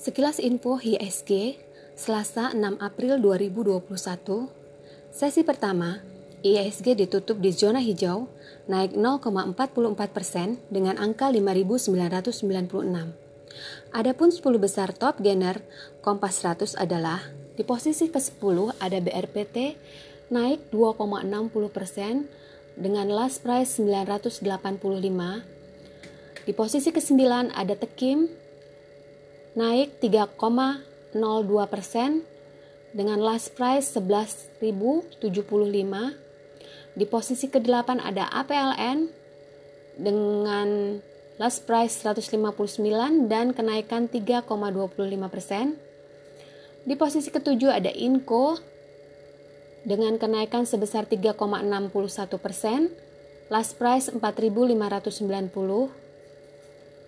Sekilas info ISG, Selasa 6 April 2021, sesi pertama, ISG ditutup di zona hijau, naik 0,44 persen dengan angka 5.996. Adapun 10 besar top gainer Kompas 100 adalah di posisi ke-10 ada BRPT naik 2,60 persen dengan last price 985. Di posisi ke-9 ada Tekim naik 3,02 persen dengan last price 11.075. Di posisi ke-8 ada APLN dengan last price 159 dan kenaikan 3,25 persen. Di posisi ke-7 ada Inco dengan kenaikan sebesar 3,61 persen, last price 4.590.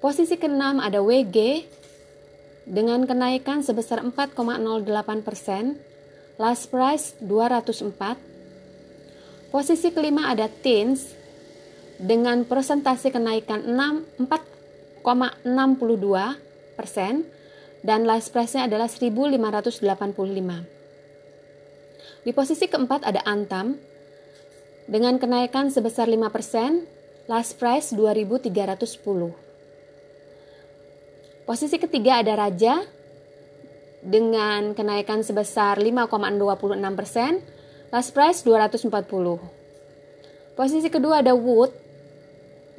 Posisi ke-6 ada WG dengan kenaikan sebesar 4,08 persen, last price 204. Posisi kelima ada Teens dengan persentase kenaikan 4,62 persen dan last price-nya adalah 1.585. Di posisi keempat ada Antam dengan kenaikan sebesar 5 persen, last price 2.310. Posisi ketiga ada Raja dengan kenaikan sebesar 5,26 persen, last price 240. Posisi kedua ada Wood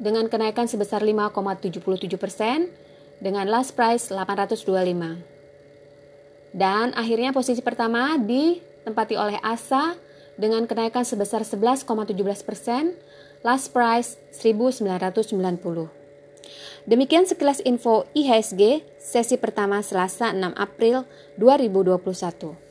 dengan kenaikan sebesar 5,77 persen dengan last price 825. Dan akhirnya posisi pertama ditempati oleh Asa dengan kenaikan sebesar 11,17 persen, last price 1990. Demikian sekilas info IHSG sesi pertama Selasa 6 April 2021.